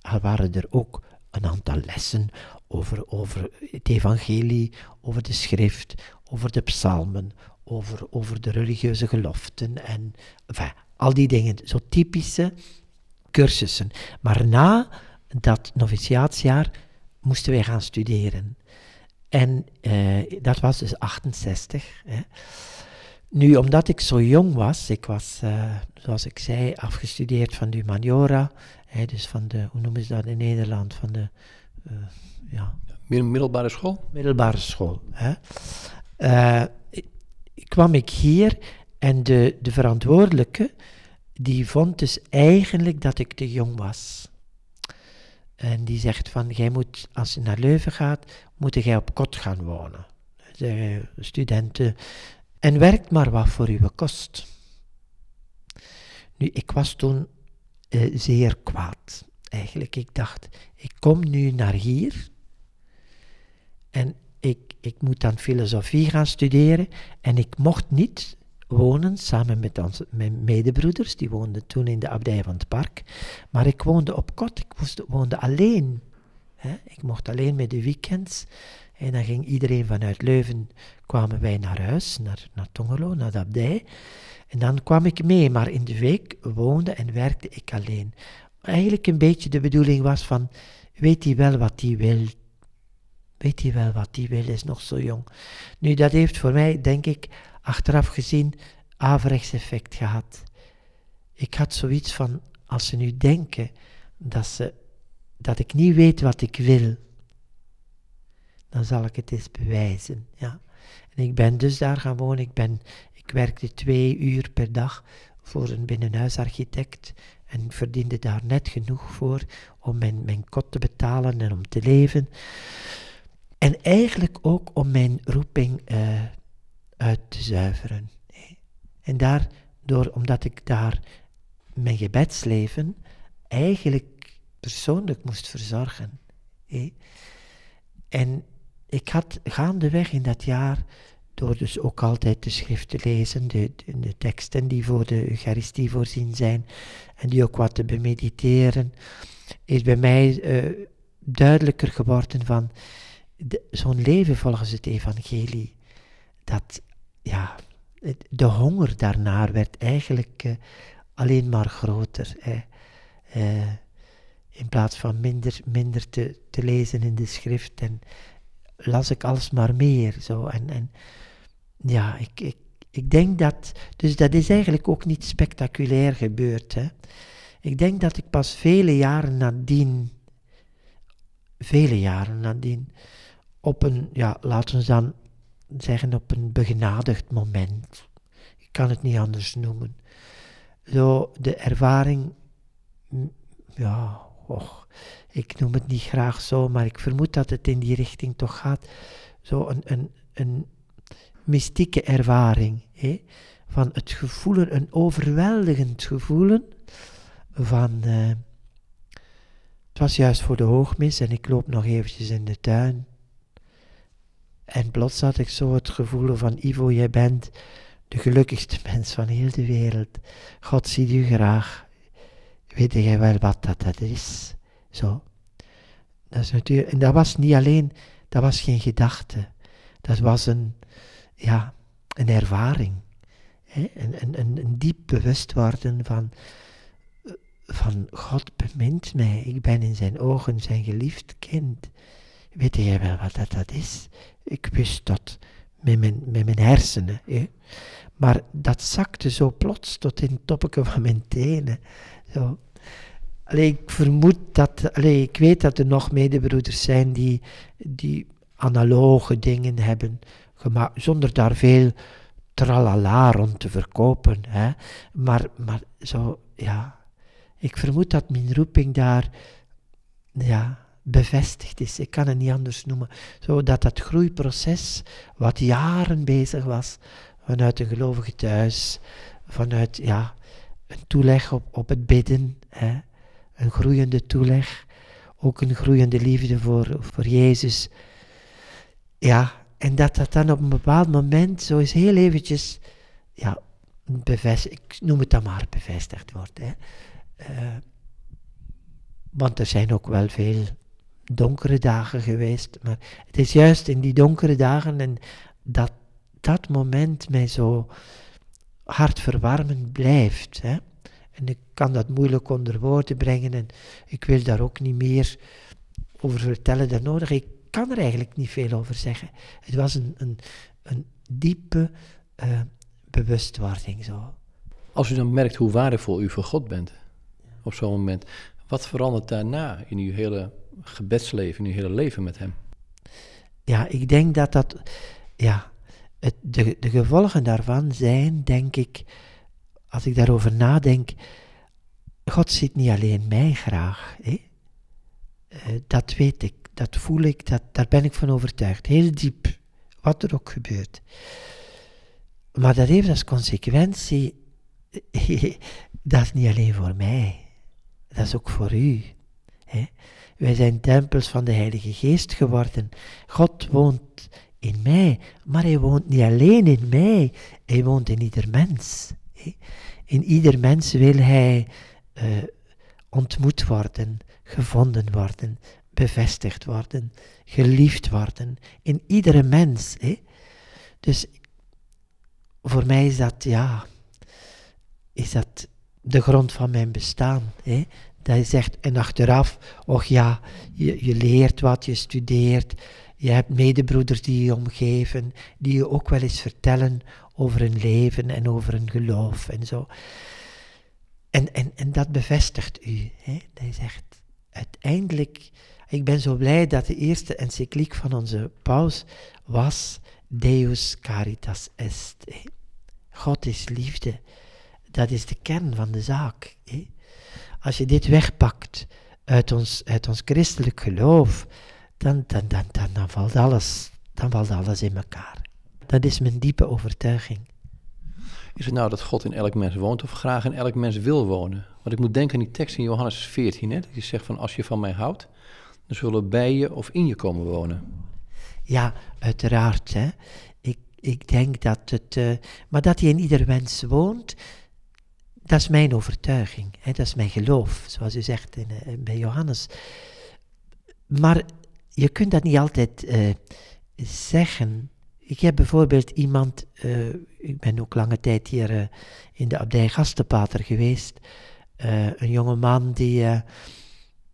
Al waren er ook een aantal lessen over, over het evangelie, over de schrift, over de psalmen, over, over de religieuze geloften en al die dingen, zo typische cursussen. Maar na dat noviciaatsjaar moesten wij gaan studeren. En uh, dat was dus 68. Hè. Nu, omdat ik zo jong was, ik was, uh, zoals ik zei, afgestudeerd van de humaniora, hè, dus van de, hoe noemen ze dat in Nederland, van de, uh, ja... Middelbare school? Middelbare school, hè. Uh, kwam ik hier en de, de verantwoordelijke, die vond dus eigenlijk dat ik te jong was. En die zegt van, jij moet, als je naar Leuven gaat, moet jij op kot gaan wonen. De studenten en werkt maar wat voor uw kost. Nu, ik was toen uh, zeer kwaad. Eigenlijk, ik dacht, ik kom nu naar hier en ik, ik moet dan filosofie gaan studeren en ik mocht niet wonen samen met onze, mijn medebroeders, die woonden toen in de abdij van het park, maar ik woonde op kot, ik woonde alleen. Ik mocht alleen met de weekends en dan ging iedereen vanuit Leuven, kwamen wij naar huis, naar, naar Tongelo, naar de abdij. En dan kwam ik mee, maar in de week woonde en werkte ik alleen. Eigenlijk een beetje de bedoeling was van, weet hij wel wat hij wil? Weet hij wel wat hij wil, is nog zo jong. Nu, dat heeft voor mij, denk ik, achteraf gezien, averechts effect gehad. Ik had zoiets van, als ze nu denken dat, ze, dat ik niet weet wat ik wil, dan zal ik het eens bewijzen. Ja. En ik ben dus daar gaan wonen. Ik, ben, ik werkte twee uur per dag voor een binnenhuisarchitect en verdiende daar net genoeg voor om mijn, mijn kot te betalen en om te leven. En eigenlijk ook om mijn roeping uh, uit te zuiveren. En daardoor, omdat ik daar mijn gebedsleven eigenlijk persoonlijk moest verzorgen. En ik had gaandeweg in dat jaar, door dus ook altijd de schrift te lezen, de, de, teksten die voor de Eucharistie voorzien zijn, en die ook wat te bemediteren, is bij mij uh, duidelijker geworden van zo'n leven volgens het evangelie, dat ja, de honger daarnaar werd eigenlijk uh, alleen maar groter. Hè. Uh, in plaats van minder, minder te, te lezen in de schrift en las ik alsmaar meer. Zo. En, en ja, ik, ik, ik denk dat. Dus dat is eigenlijk ook niet spectaculair gebeurd. Hè. Ik denk dat ik pas vele jaren nadien. Vele jaren nadien. Op een, ja, laten we dan zeggen, op een begenadigd moment. Ik kan het niet anders noemen. Zo de ervaring. Ja, och ik noem het niet graag zo, maar ik vermoed dat het in die richting toch gaat. Zo een, een, een mystieke ervaring. Hè? Van het gevoelen, een overweldigend gevoelen van... Uh, het was juist voor de hoogmis en ik loop nog eventjes in de tuin. En plots had ik zo het gevoel van Ivo, jij bent de gelukkigste mens van heel de wereld. God ziet u graag. Weet jij wel wat dat, dat is? Zo. Dat is natuurlijk, en dat was niet alleen, dat was geen gedachte. Dat was een, ja, een ervaring. Hè? Een, een, een, diep bewustworden van, van God bemint mij. Ik ben in zijn ogen zijn geliefd kind. Weet jij wel wat dat, dat is? Ik wist dat met mijn, met mijn hersenen. Hè? Maar dat zakte zo plots tot in het toppetje van mijn tenen. Zo. Allee, ik vermoed dat, allee, ik weet dat er nog medebroeders zijn die, die analoge dingen hebben gemaakt, zonder daar veel tralala rond te verkopen. Hè. Maar, maar zo, ja, ik vermoed dat mijn roeping daar, ja, bevestigd is. Ik kan het niet anders noemen. Zodat dat groeiproces, wat jaren bezig was, vanuit een gelovige thuis, vanuit, ja, een toeleg op, op het bidden, hè, een groeiende toeleg, ook een groeiende liefde voor, voor Jezus. Ja, en dat dat dan op een bepaald moment zo is heel eventjes, ja, bevestigd, ik noem het dan maar bevestigd wordt. Hè. Uh, want er zijn ook wel veel donkere dagen geweest, maar het is juist in die donkere dagen en dat dat moment mij zo hartverwarmend blijft. Hè. En ik kan dat moeilijk onder woorden brengen en ik wil daar ook niet meer over vertellen dan nodig. Ik kan er eigenlijk niet veel over zeggen. Het was een, een, een diepe, uh, bewustwording zo. Als u dan merkt hoe waardevol u voor God bent op zo'n moment, wat verandert daarna in uw hele gebedsleven, in uw hele leven met Hem? Ja, ik denk dat dat, ja, het, de, de gevolgen daarvan zijn, denk ik, als ik daarover nadenk, God ziet niet alleen mij graag. Hè? Eh, dat weet ik, dat voel ik, dat, daar ben ik van overtuigd. Heel diep, wat er ook gebeurt. Maar dat heeft als consequentie, dat is niet alleen voor mij, dat is ook voor u. Hè? Wij zijn tempels van de Heilige Geest geworden. God woont in mij, maar hij woont niet alleen in mij, hij woont in ieder mens. In ieder mens wil hij uh, ontmoet worden, gevonden worden, bevestigd worden, geliefd worden. In iedere mens. Hè? Dus voor mij is dat, ja, is dat de grond van mijn bestaan. Hè? Dat je zegt, en achteraf, och ja, je, je leert wat, je studeert, je hebt medebroeders die je omgeven, die je ook wel eens vertellen over hun leven en over hun geloof en zo. En, en, en dat bevestigt u. Hè? Dat je zegt, uiteindelijk, ik ben zo blij dat de eerste encycliek van onze paus was Deus caritas est. God is liefde. Dat is de kern van de zaak. Hè? Als je dit wegpakt uit ons, uit ons christelijk geloof, dan, dan, dan, dan, dan, valt alles, dan valt alles in elkaar. Dat is mijn diepe overtuiging. Is het nou dat God in elk mens woont of graag in elk mens wil wonen? Want ik moet denken aan die tekst in Johannes 14, hè, dat je zegt van als je van mij houdt, dan zullen bij je of in je komen wonen. Ja, uiteraard. Hè. Ik, ik denk dat het, uh, maar dat hij in ieder mens woont, dat is mijn overtuiging, hè, dat is mijn geloof, zoals u zegt in, uh, bij Johannes. Maar je kunt dat niet altijd uh, zeggen. Ik heb bijvoorbeeld iemand, uh, ik ben ook lange tijd hier uh, in de abdij Gastenpater geweest, een jonge man die,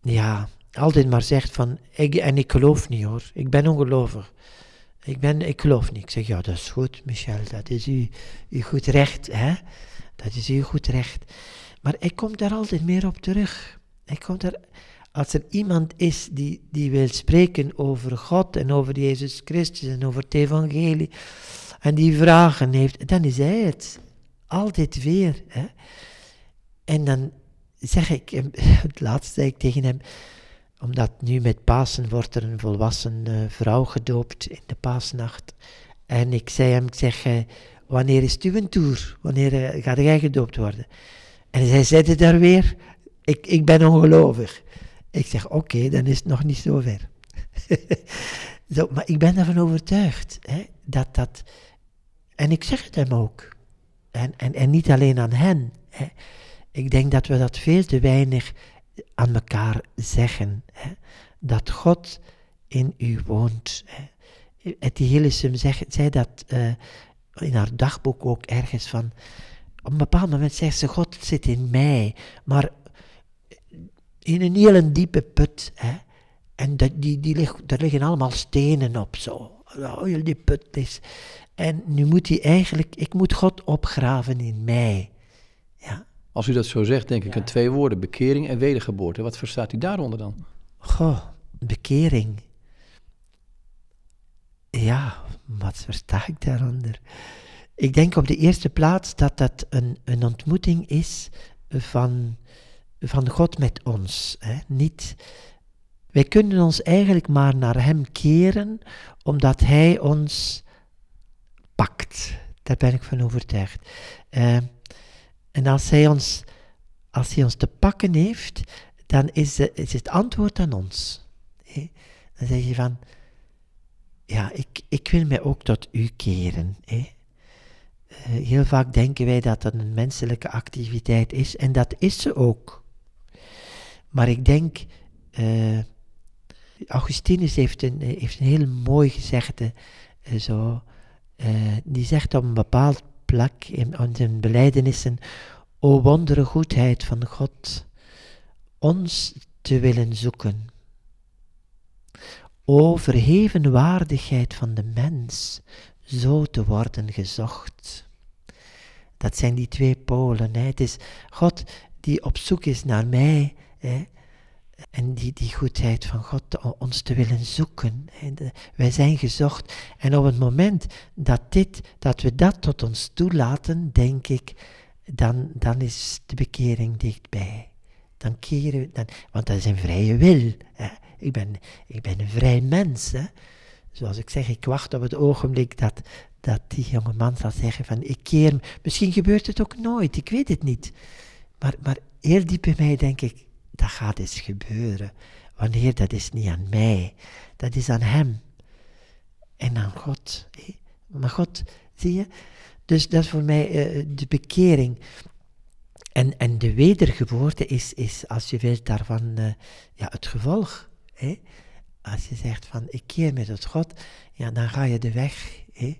ja, altijd maar zegt van, ik, en ik geloof niet hoor, ik ben ongelovig. Ik, ben, ik geloof niet. Ik zeg, ja, dat is goed, Michel, dat is u, goed recht, hè. Dat is uw goed recht. Maar ik kom daar altijd meer op terug. Ik kom daar als er iemand is die, die wil spreken over God en over Jezus Christus en over het evangelie, en die vragen heeft, dan is hij het. Altijd weer. Hè? En dan zeg ik, het laatste zei ik tegen hem, omdat nu met Pasen wordt er een volwassen vrouw gedoopt in de paasnacht. En ik zei hem, ik zeg, uh, wanneer is het uw tour? Wanneer uh, gaat jij gedoopt worden? En hij zei daar weer, ik, ik ben ongelovig. Ik zeg, oké, dan is het nog niet zo ver. zo, maar ik ben ervan overtuigd hè, dat dat... En ik zeg het hem ook. En, en, en niet alleen aan hen. Hè. Ik denk dat we dat veel te weinig aan elkaar zeggen. Hè. Dat God in u woont. Hè. Etty Hillesum zei dat uh, in haar dagboek ook ergens van... Op een bepaald moment zegt ze, God zit in mij, maar in een hele diepe put. Hè. En dat, die, die ligt, daar liggen allemaal stenen op zo. Heel die put is. En nu moet hij eigenlijk, ik moet God opgraven in mij. Ja. Als u dat zo zegt, denk ik aan twee woorden: bekering en wedergeboorte. Wat verstaat u daaronder dan? Goh, bekering. Ja, wat versta ik daaronder? Ik denk op de eerste plaats dat dat een, een ontmoeting is van van God met ons. Hè? Niet, wij kunnen ons eigenlijk maar naar Hem keren, omdat Hij ons pakt. Daar ben ik van overtuigd. Uh, en als Hij ons, als hij ons te pakken heeft, dan is, is het antwoord aan ons. Dan zeg je van, ja, ik, ik wil mij ook tot U keren. Uh, heel vaak denken wij dat dat een menselijke activiteit is, en dat is ze ook. Maar ik denk, uh, Augustinus heeft een, heeft een heel mooi gezegde, uh, zo, die zegt op een bepaald plek in, in zijn beleidenissen, o wondere goedheid van God, ons te willen zoeken. O verheven waardigheid van de mens, zo te worden gezocht. Dat zijn die twee polen. Hè. Het is God die op zoek is naar mij. Hè. En die, die goedheid van God ons te willen zoeken. wij zijn gezocht. En op het moment dat, dit, dat we dat tot ons toelaten, denk ik, dan, dan is de bekering dichtbij. Dan keren we, dan, want dat is een vrije wil. Hè. Ik, ben, ik ben een vrij mens. Hè. Zoals ik zeg, ik wacht op het ogenblik dat, dat die jonge man zal zeggen van ik keer Misschien gebeurt het ook nooit, ik weet het niet. Maar, maar heel diep in mij denk ik, dat gaat eens gebeuren. Wanneer, dat is niet aan mij, dat is aan hem. En aan God. Maar God, zie je? Dus dat is voor mij uh, de bekering. En, en de wedergeboorte is, is, als je wilt, daarvan uh, ja, het gevolg. Hè? Als je zegt van, ik keer me tot God, ja, dan ga je de weg. Hè?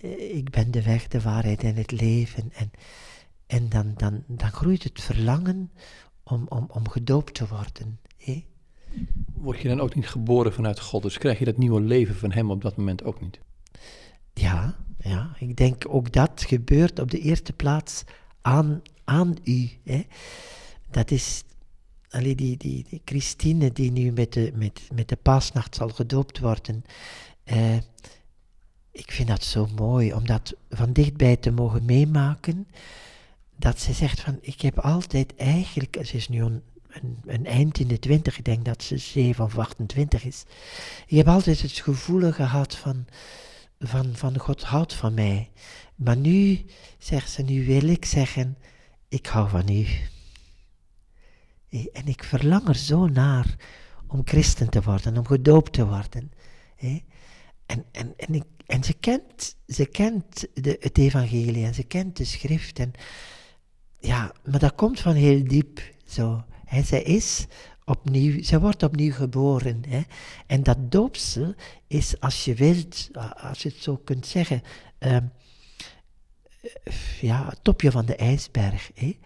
Eh, ik ben de weg, de waarheid en het leven. En, en dan, dan, dan groeit het verlangen om, om, om gedoopt te worden. Hè? Word je dan ook niet geboren vanuit God? Dus krijg je dat nieuwe leven van Hem op dat moment ook niet? Ja, ja ik denk ook dat gebeurt op de eerste plaats aan, aan u. Hè? Dat is allee, die, die, die Christine die nu met de, met, met de paasnacht zal gedoopt worden. Eh, ik vind dat zo mooi om dat van dichtbij te mogen meemaken. Dat ze zegt van, ik heb altijd eigenlijk, ze is nu een, een, eind in de twintig, ik denk dat ze 7 of 28 is. Ik heb altijd het gevoel gehad van, van, van God houdt van mij. Maar nu, zegt ze, nu wil ik zeggen, ik hou van u. En ik verlang er zo naar om christen te worden, om gedoopt te worden. En, en, en, en ze kent, ze kent het evangelie en ze kent de schrift. En, ja, maar dat komt van heel diep zo. He, zij is opnieuw, zij wordt opnieuw geboren. Hè. En dat doopsel is, als je wilt, als je het zo kunt zeggen, ehm, ja, het topje van de ijsberg. Hè.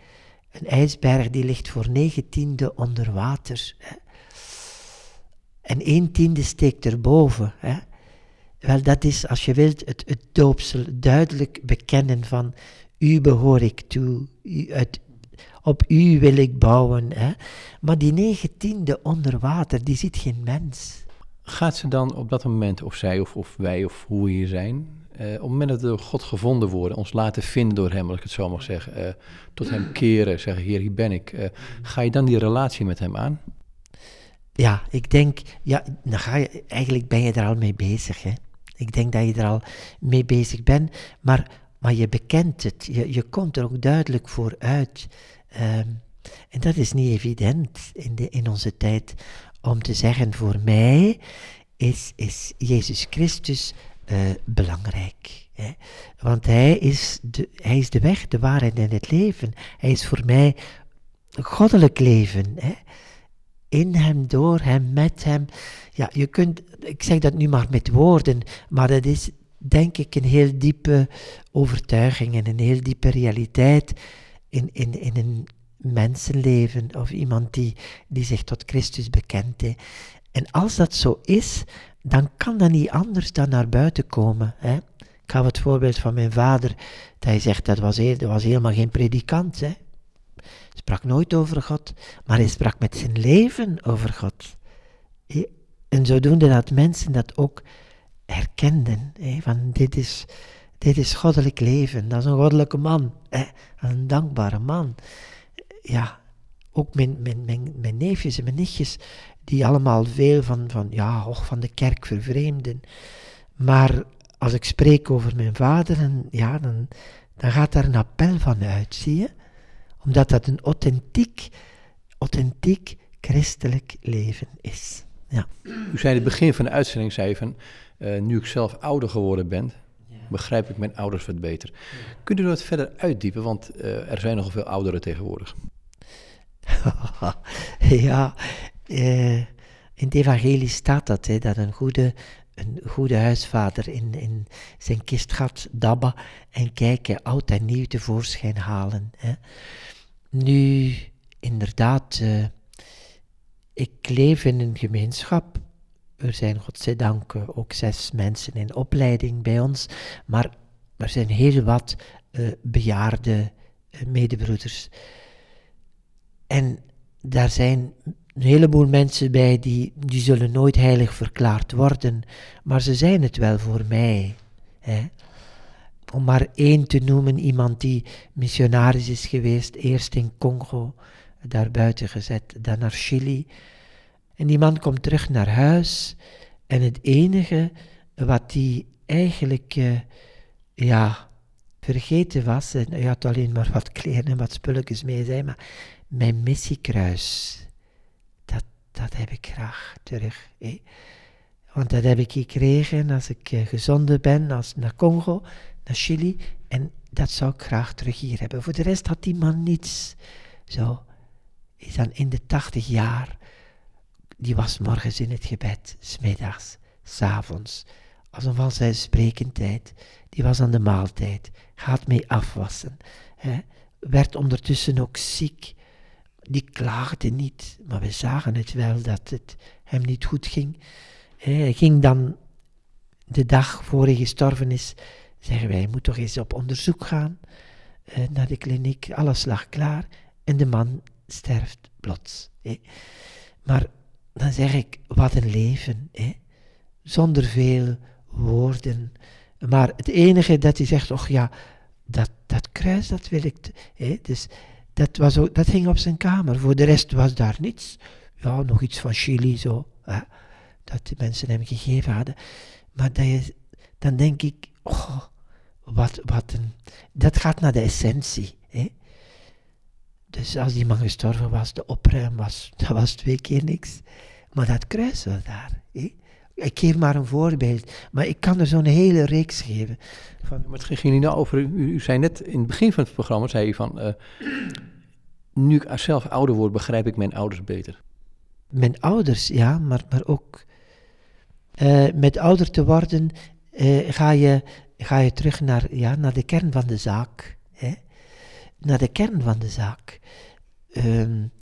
Een ijsberg die ligt voor negen tiende onder water. En één tiende steekt erboven. Hè. Wel, dat is, als je wilt, het, het doopsel duidelijk bekennen van u behoor ik toe, u, op u wil ik bouwen. Hè. Maar die negentiende onder water, die ziet geen mens. Gaat ze dan op dat moment, of zij of, of wij of hoe we hier zijn, uh, op het moment dat we door God gevonden worden, ons laten vinden door Hem, als ik het zo mag zeggen, uh, tot Hem keren, zeggen, Heer, hier ben ik. Uh, ga je dan die relatie met Hem aan? Ja, ik denk, ja, dan ga je, eigenlijk ben je er al mee bezig. Hè. Ik denk dat je er al mee bezig bent, maar, maar je bekent het, je, je komt er ook duidelijk voor uit. Um, en dat is niet evident in, de, in onze tijd om te zeggen, voor mij is, is Jezus Christus uh, belangrijk. Hè? Want hij is, de, hij is de weg, de waarheid en het leven. Hij is voor mij goddelijk leven. Hè? In hem, door hem, met hem. Ja, je kunt, ik zeg dat nu maar met woorden, maar dat is denk ik een heel diepe overtuiging en een heel diepe realiteit in, in, in een mensenleven of iemand die, die zich tot Christus bekent. Hè. En als dat zo is, dan kan dat niet anders dan naar buiten komen. Hè. Ik gaf het voorbeeld van mijn vader, dat hij zegt dat was, dat was helemaal geen predikant. Hè. Sprak nooit over God, maar hij sprak met zijn leven over God. En zodoende dat mensen dat ook herkenden. Hè, van dit is, dit is goddelijk leven, dat is een goddelijke man, hè, een dankbare man. Ja, ook mijn, mijn, mijn, neefjes en mijn nichtjes, die allemaal veel van, van, ja, och, van de kerk vervreemden. Maar als ik spreek over mijn vader, en, ja, dan, dan gaat daar een appel van uit, zie je? Omdat dat een authentiek, authentiek christelijk leven is. Ja. U zei in het begin van de uitzending, zei van, uh, nu ik zelf ouder geworden ben, begrijp ik mijn ouders wat beter. Kunt u dat verder uitdiepen, want uh, er zijn nogal veel ouderen tegenwoordig. ja, uh, in het evangelie staat dat, hè, dat een goede, een goede huisvader in, in zijn kist gaat dabben en kijken, oud en nieuw tevoorschijn halen. Hè. Nu, inderdaad, uh, ik leef in een gemeenschap er zijn godzijdank ook zes mensen in opleiding bij ons, maar er zijn heel wat uh, bejaarde uh, medebroeders. En daar zijn een heleboel mensen bij die, die zullen nooit heilig verklaard worden, maar ze zijn het wel voor mij. Hè. Om maar één te noemen, iemand die missionaris is geweest, eerst in Congo, daar buiten gezet, dan naar Chili. En die man komt terug naar huis en het enige wat hij eigenlijk, uh, ja, vergeten was, en hij had alleen maar wat kleren en wat spulletjes mee zijn, maar mijn missiekruis, dat, dat heb ik graag terug. Want dat heb ik gekregen als ik uh, gezonden ben als naar Congo, naar Chili, en dat zou ik graag terug hier hebben. Voor de rest had die man niets. Zo, is dan in de tachtig jaar, die was morgens in het gebed, smiddags, s'avonds, als een vanzelfsprekendheid. Die was aan de maaltijd, gaat mee afwassen. Hè. Werd ondertussen ook ziek. Die klaagde niet, maar we zagen het wel dat het hem niet goed ging. Hij ging dan de dag voor hij gestorven is, zeggen wij, moet toch eens op onderzoek gaan naar de kliniek. Alles lag klaar en de man sterft plots. Maar dan zeg ik, wat een leven, zonder veel woorden. Maar het enige dat hij zegt, och ja, dat, dat kruis, dat wil ik. Dus dat, was ook, dat hing op zijn kamer. Voor de rest was daar niets. Ja, nog iets van Chili zo. Hè, dat de mensen hem gegeven hadden. Maar dat je, dan denk ik, oh, wat, wat een. Dat gaat naar de essentie. Hè. Dus als die man gestorven was, de opruim was, dat was twee keer niks. Maar dat kruis was daar. Ik geef maar een voorbeeld, maar ik kan er zo'n hele reeks geven. Van... Maar het ging niet nou over, u, u, zei net in het begin van het programma, zei u van, uh, nu ik zelf ouder word, begrijp ik mijn ouders beter. Mijn ouders, ja, maar, maar ook uh, met ouder te worden uh, ga, je, ga je terug naar, ja, naar de kern van de zaak. Hè? Naar de kern van de zaak. Um,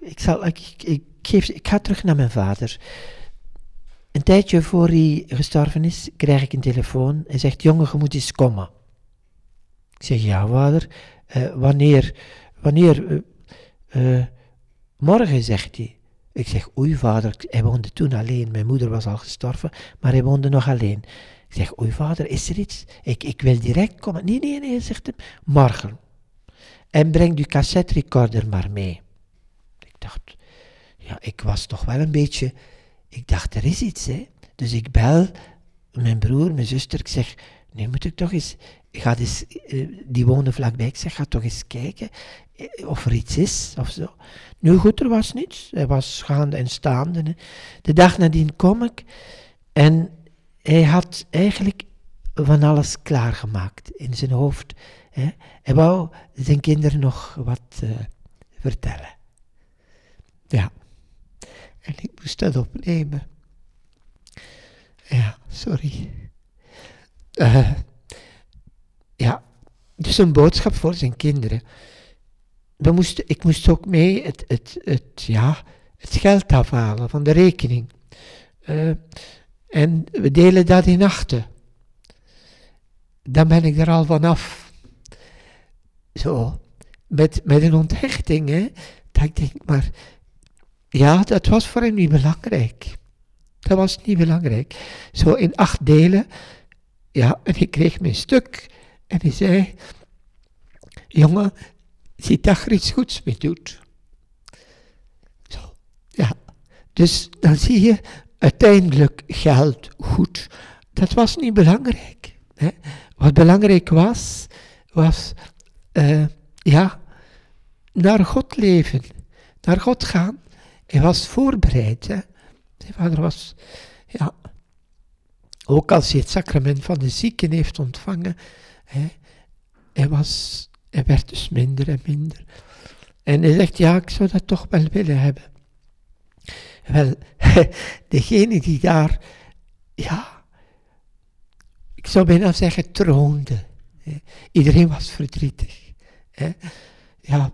ik, zal, ik, ik, ik ga terug naar mijn vader. Een tijdje voor hij gestorven is, krijg ik een telefoon. Hij zegt, jongen, je moet eens komen. Ik zeg, ja vader, uh, wanneer, wanneer, uh, uh, morgen, zegt hij. Ik zeg, oei vader, hij woonde toen alleen. Mijn moeder was al gestorven, maar hij woonde nog alleen. Ik zeg, oei vader, is er iets? Ik, ik wil direct komen. Nee, nee, nee, zegt hij, morgen. En breng die cassette recorder maar mee. Ik dacht, ja, ik was toch wel een beetje ik dacht, er is iets, hè. Dus ik bel mijn broer, mijn zuster, ik zeg, nu moet ik toch eens, ga eens uh, die woonde vlakbij, ik zeg, ga toch eens kijken eh, of er iets is, of zo. Nu goed, er was niets, hij was gaande en staande. Hè. De dag nadien kom ik en hij had eigenlijk van alles klaargemaakt in zijn hoofd. Hè. Hij wou zijn kinderen nog wat uh, vertellen. Ja. En ik moest dat opnemen. Ja, sorry. Uh, ja, dus een boodschap voor zijn kinderen. We moesten, ik moest ook mee het, het, het, ja, het geld afhalen van de rekening. Uh, en we delen dat in achten. Dan ben ik er al vanaf. Zo, met, met een onthechting, hè. Dat ik denk, maar ja, dat was voor hem niet belangrijk. Dat was niet belangrijk. Zo in acht delen. Ja, en ik kreeg mijn stuk. En hij zei, jongen, zie dat er iets goeds mee doet. Zo, ja. Dus dan zie je, uiteindelijk geld goed. Dat was niet belangrijk. Hè. Wat belangrijk was, was, uh, ja, naar God leven. Naar God gaan. Hij was voorbereid. Hè. Zijn vader was, ja, ook als hij het sacrament van de zieken heeft ontvangen, hè, hij, was, hij werd dus minder en minder. En hij zegt, ja, ik zou dat toch wel willen hebben. Wel, degene die daar, ja, ik zou bijna zeggen troonde. Iedereen was verdrietig. Ja,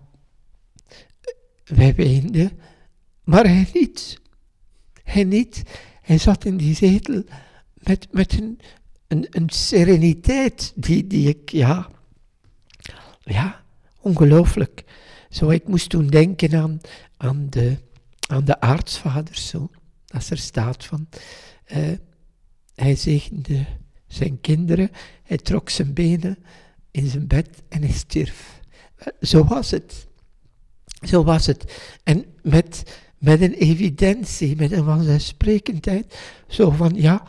wij weenden, maar hij niet. Hij niet. Hij zat in die zetel met, met een, een, een sereniteit die, die ik, ja, ja, ongelooflijk. Zo, ik moest toen denken aan, aan, de, aan de aartsvaders, zo. Als er staat van, uh, hij zegende zijn kinderen, hij trok zijn benen in zijn bed en hij stierf. Zo was het. Zo was het. En met, met een evidentie, met een vanzelfsprekendheid, zo van, ja,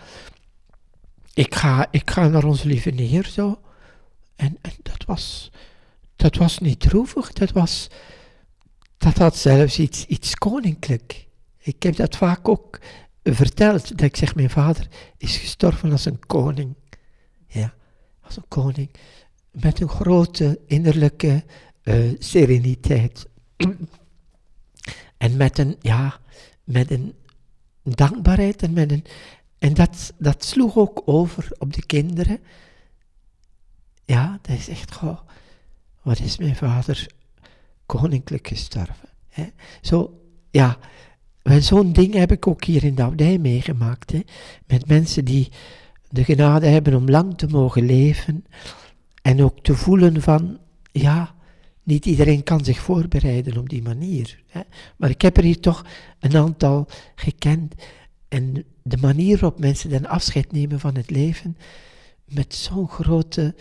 ik ga, ik ga naar onze lieve neer, zo. En, en dat was, dat was niet droevig, dat was, dat had zelfs iets, iets koninklijk. Ik heb dat vaak ook verteld, dat ik zeg, mijn vader is gestorven als een koning. Ja, als een koning. Met een grote innerlijke uh, sereniteit. en met een, ja, met een dankbaarheid en met een... En dat, dat sloeg ook over op de kinderen. Ja, dat is echt, goh, wat is mijn vader koninklijk gestorven. Hè? Zo, ja, zo'n ding heb ik ook hier in de abdij meegemaakt. Hè? Met mensen die de genade hebben om lang te mogen leven. En ook te voelen van, ja, niet iedereen kan zich voorbereiden op die manier. Hè? Maar ik heb er hier toch een aantal gekend. En de manier waarop mensen dan afscheid nemen van het leven, met zo'n grote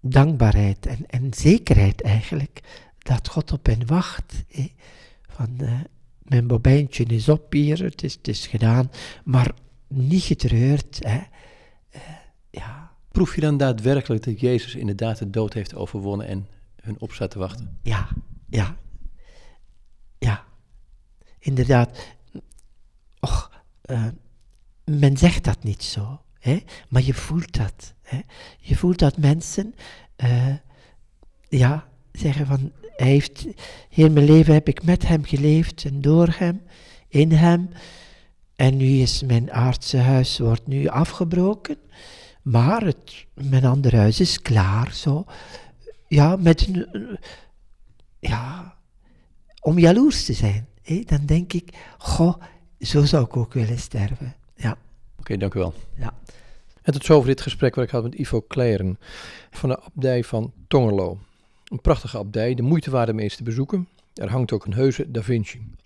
dankbaarheid en, en zekerheid eigenlijk, dat God op hen wacht. Hè? Van, uh, mijn bobijntje is op hier, het is, gedaan, maar niet getreurd. Hè? Uh, ja. Proef je dan daadwerkelijk dat Jezus inderdaad de dood heeft overwonnen en hun op staat te wachten? Ja, ja. Ja, inderdaad. Och, uh, men zegt dat niet zo, hè? maar je voelt dat. Hè? Je voelt dat mensen, uh, ja, zeggen van, hij heeft, heel mijn leven heb ik met hem geleefd en door hem, in hem. En nu is mijn aardse huis wordt nu afgebroken, maar het, mijn andere huis is klaar, zo. Ja, met een, ja, om jaloers te zijn. Hé, dan denk ik, goh, zo zou ik ook willen sterven. Ja. Oké, dank u wel. Ja. En tot zover dit gesprek waar ik had met Ivo Kleren van de abdij van Tongerlo. Een prachtige abdij, de moeite waard om eens te bezoeken. Er hangt ook een heuse Da Vinci.